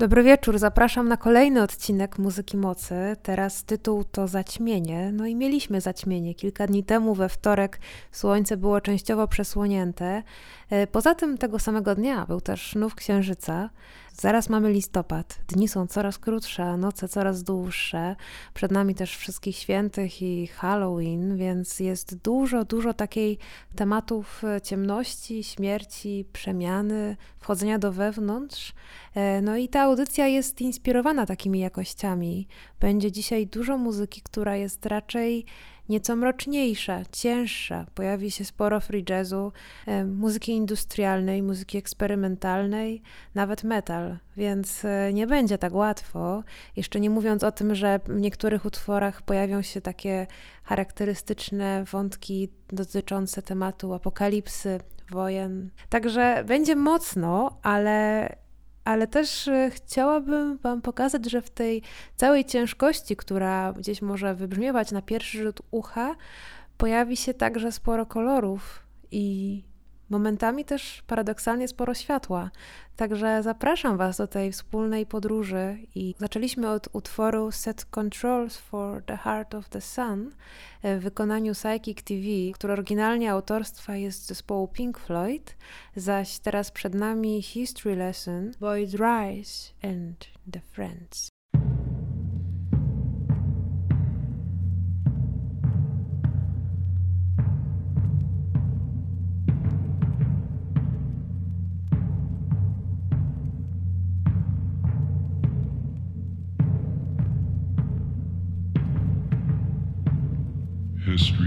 Dobry wieczór, zapraszam na kolejny odcinek Muzyki Mocy. Teraz tytuł to Zaćmienie. No i mieliśmy zaćmienie. Kilka dni temu we wtorek słońce było częściowo przesłonięte. E, poza tym tego samego dnia był też nów księżyca. Zaraz mamy listopad. Dni są coraz krótsze, noce coraz dłuższe. Przed nami też wszystkich świętych i Halloween, więc jest dużo, dużo takiej tematów e, ciemności, śmierci, przemiany, wchodzenia do wewnątrz. E, no i ta audycja jest inspirowana takimi jakościami. Będzie dzisiaj dużo muzyki, która jest raczej nieco mroczniejsza, cięższa. Pojawi się sporo free jazzu, muzyki industrialnej, muzyki eksperymentalnej, nawet metal, więc e, nie będzie tak łatwo. Jeszcze nie mówiąc o tym, że w niektórych utworach pojawią się takie charakterystyczne wątki dotyczące tematu apokalipsy, wojen. Także będzie mocno, ale ale też e, chciałabym Wam pokazać, że w tej całej ciężkości, która gdzieś może wybrzmiewać na pierwszy rzut ucha, pojawi się także sporo kolorów i momentami też paradoksalnie sporo światła. Także zapraszam Was do tej wspólnej podróży i zaczęliśmy od utworu Set Controls for the Heart of the Sun w wykonaniu Psychic TV, który oryginalnie autorstwa jest zespołu Pink Floyd, zaś teraz przed nami History Lesson, Boyd Rice and the Friends.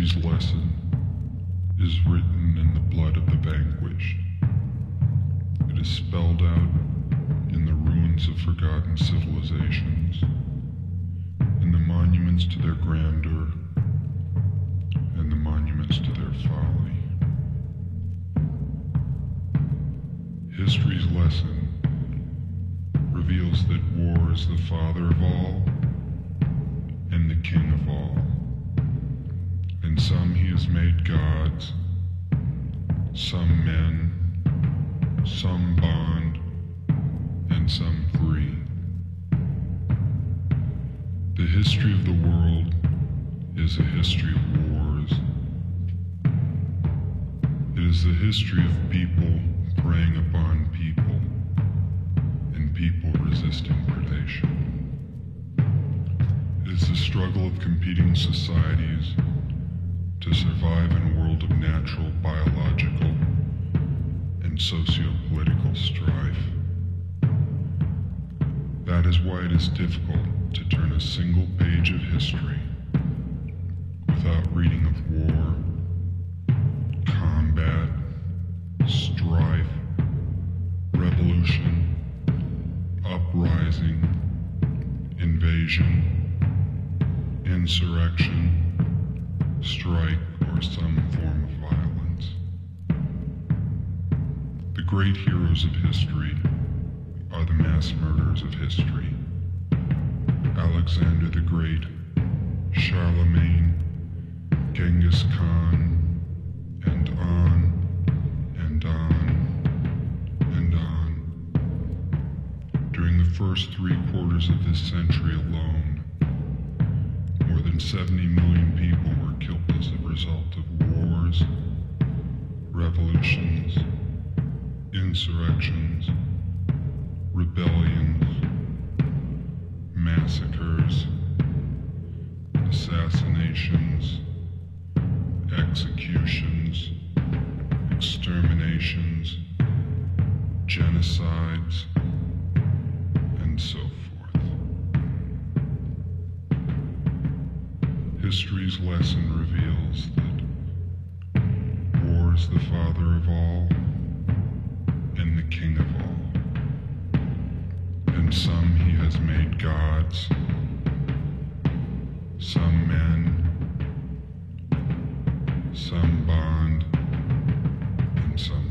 History's lesson is written in the blood of the vanquished. It is spelled out in the ruins of forgotten civilizations, in the monuments to their grandeur, and the monuments to their folly. History's lesson reveals that war is the father of all and the king of all. In some he has made gods, some men, some bond, and some free. The history of the world is a history of wars. It is the history of people preying upon people and people resisting predation. It is the struggle of competing societies to survive in a world of natural, biological, and socio-political strife. That is why it is difficult to turn a single page of history without reading of war, combat, strife, revolution, uprising, invasion, insurrection, strike, or some form of violence. The great heroes of history are the mass murderers of history. Alexander the Great, Charlemagne, Genghis Khan, and on and on and on. During the first three quarters of this century alone, more than 70 million people were killed as a result of wars, revolutions, insurrections, rebellions, massacres, assassinations, executions, exterminations, genocides, History's lesson reveals that war is the father of all and the king of all. And some he has made gods, some men, some bond, and some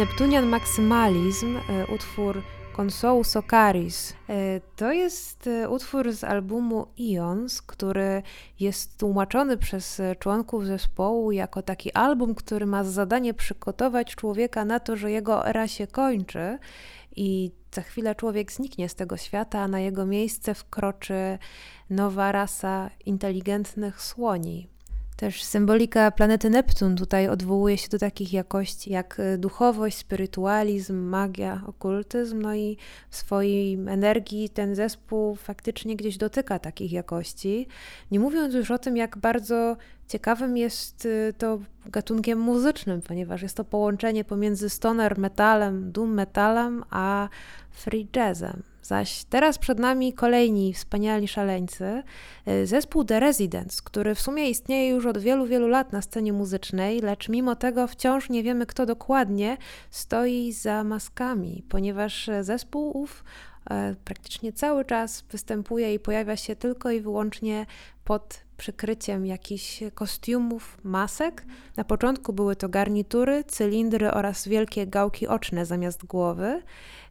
Neptunian Maximalism, utwór Consou Socaris. To jest utwór z albumu Ions, który jest tłumaczony przez członków zespołu jako taki album, który ma za zadanie przygotować człowieka na to, że jego era się kończy i za chwilę człowiek zniknie z tego świata, a na jego miejsce wkroczy nowa rasa inteligentnych słoni. Też symbolika planety Neptun tutaj odwołuje się do takich jakości jak e, duchowość, spirytualizm, magia, okultyzm, no i w swojej energii ten zespół faktycznie gdzieś dotyka takich jakości. Nie mówiąc już o tym, jak bardzo ciekawym jest e, to gatunkiem muzycznym, ponieważ jest to połączenie pomiędzy stoner metalem, doom metalem, a free jazzem. Zaś teraz przed nami kolejni wspaniali szaleńcy, y, zespół The Residents, który w sumie istnieje już od wielu, wielu lat na scenie muzycznej, lecz mimo tego wciąż nie wiemy, kto dokładnie stoi za maskami, ponieważ zespół ów e, praktycznie cały czas występuje i pojawia się tylko i wyłącznie pod przykryciem jakichś kostiumów, masek. Na początku były to garnitury, cylindry oraz wielkie gałki oczne zamiast głowy.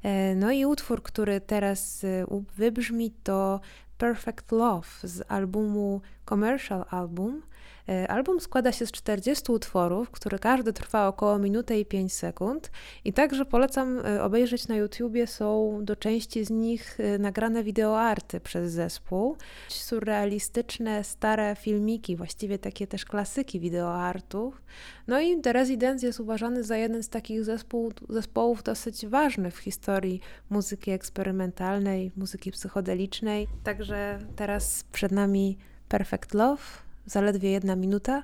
E, no i utwór, który teraz e, wybrzmi, to Perfect Love z albumu Commercial Album. E, album składa się z 40 utworów, które każdy trwa około minuty i 5 sekund i także polecam e, obejrzeć na YouTubie, są do części z nich e, nagrane wideoarty przez zespół, surrealistyczne, stare filmiki, właściwie takie też klasyki wideoartów. No i The Residence jest uważany za jeden z takich zespół, zespołów dosyć ważnych w historii muzyki eksperymentalnej, muzyki psychodelicznej. Także teraz przed nami Perfect Love zaledwie jedna minuta,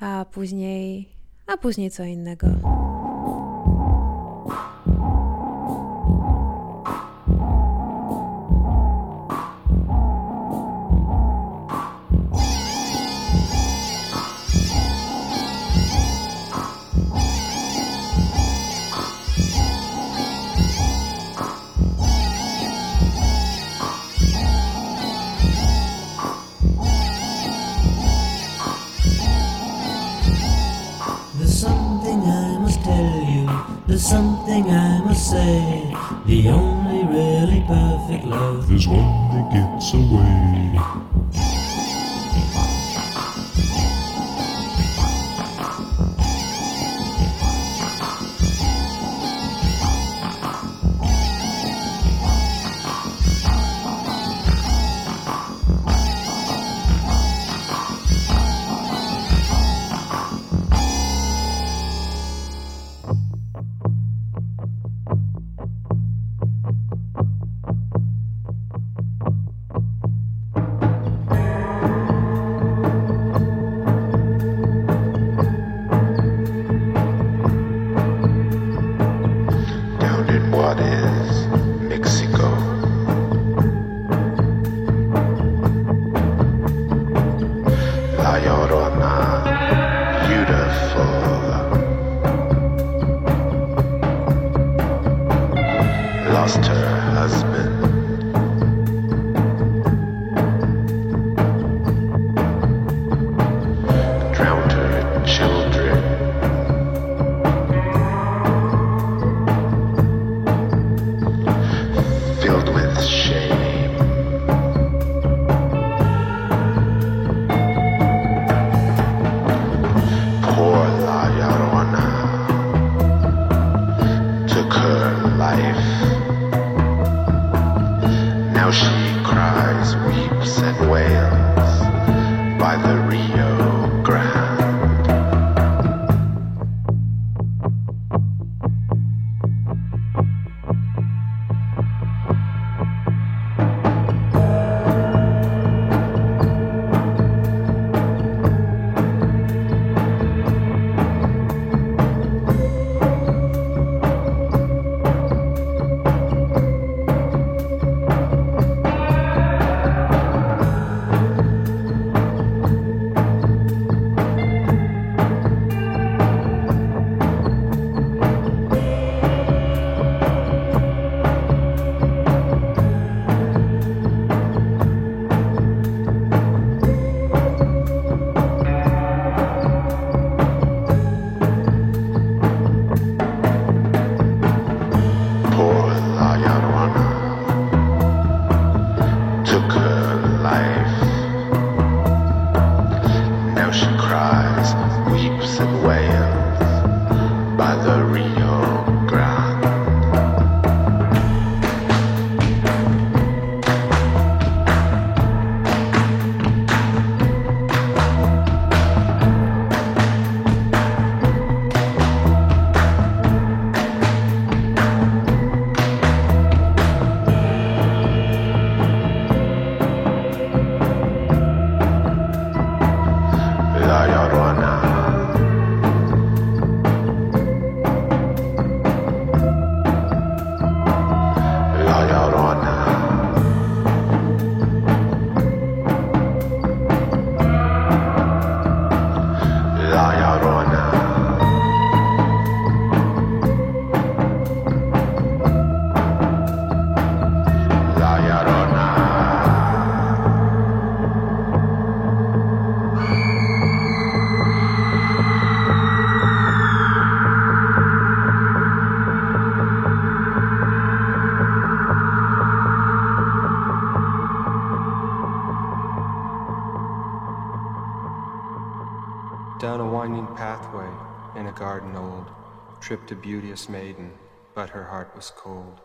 a później, a później co innego. Now she cries, weeps, and wails by the Rio. Tripped a beauteous maiden, but her heart was cold.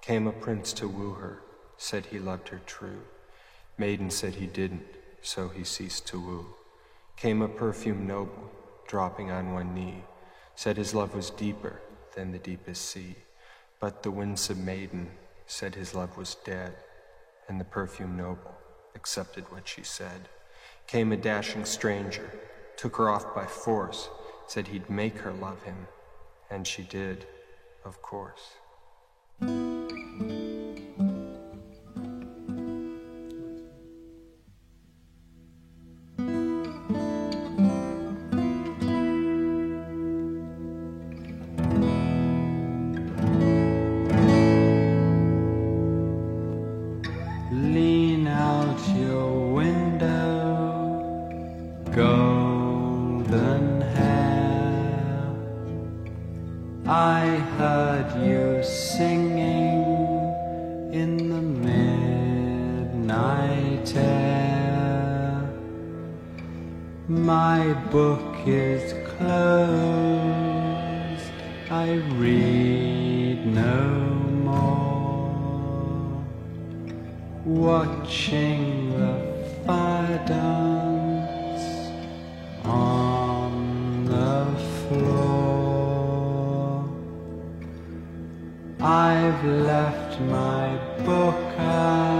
Came a prince to woo her, said he loved her true. Maiden said he didn't, so he ceased to woo. Came a perfume noble, dropping on one knee, said his love was deeper than the deepest sea. But the winsome maiden said his love was dead, and the perfume noble accepted what she said. Came a dashing stranger, took her off by force, said he'd make her love him, and she did, of course. need no more watching the fire dance on the floor. I've left my book out.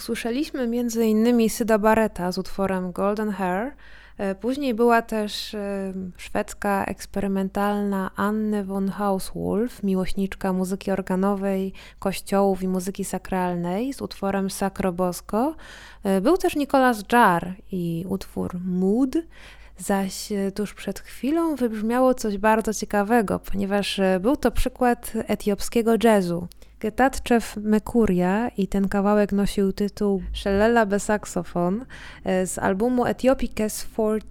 Usłyszeliśmy innymi Syda Barreta z utworem Golden Hair. E, później była też e, szwedzka eksperymentalna Anne von Hauswolf, miłośniczka muzyki organowej, kościołów i muzyki sakralnej z utworem Sacro Bosco. E, był też Nicolas Jarre i utwór Mood, zaś tuż przed chwilą wybrzmiało coś bardzo ciekawego, ponieważ był to przykład etiopskiego jazzu. Getatczew Mekuria i ten kawałek nosił tytuł Szelela bez saksofon e, z albumu Etiopicus 14.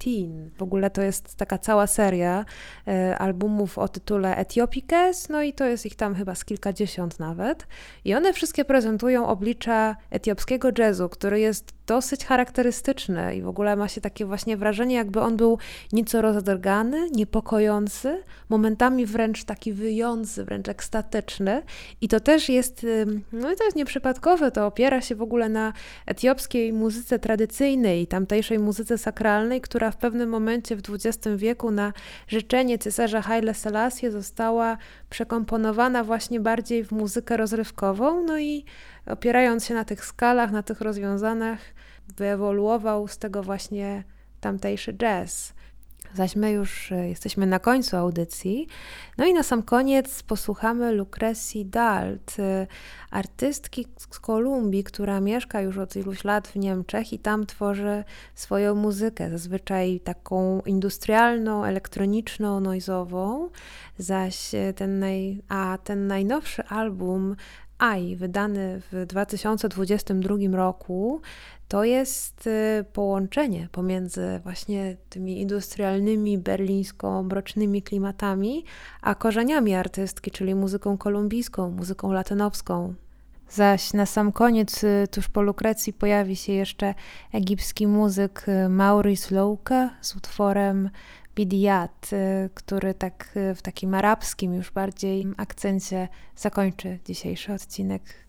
W ogóle to jest taka cała seria e, albumów o tytule Etiopicus, no i to jest ich tam chyba z kilkadziesiąt nawet. I one wszystkie prezentują oblicza etiopskiego jazzu, który jest dosyć charakterystyczny i w ogóle ma się takie właśnie wrażenie, jakby on był nieco rozdrgany, niepokojący, momentami wręcz taki wyjący, wręcz ekstatyczny. I to też jest, no i to jest nieprzypadkowe, to opiera się w ogóle na etiopskiej muzyce tradycyjnej, tamtejszej muzyce sakralnej, która w pewnym momencie w XX wieku na życzenie cesarza Haile Selassie została przekomponowana właśnie bardziej w muzykę rozrywkową, no i opierając się na tych skalach, na tych rozwiązaniach, wyewoluował z tego właśnie tamtejszy jazz. Zaś my już e, jesteśmy na końcu audycji. No i na sam koniec posłuchamy Lucrecji Dalt, e, artystki z Kolumbii, która mieszka już od iluś lat w Niemczech i tam tworzy swoją muzykę, zazwyczaj taką industrialną, elektroniczną, noizową. Zaś e, ten, naj, a ten najnowszy album AI, wydany w 2022 roku, to jest y, połączenie pomiędzy właśnie tymi industrialnymi, berlińsko-mrocznymi klimatami, a korzeniami artystki, czyli muzyką kolumbijską, muzyką latynowską. Zaś na sam koniec, y, tuż po Lukrecji, pojawi się jeszcze egipski muzyk y, Maurice Louka z utworem Bidiat, który tak w takim arabskim już bardziej akcencie zakończy dzisiejszy odcinek.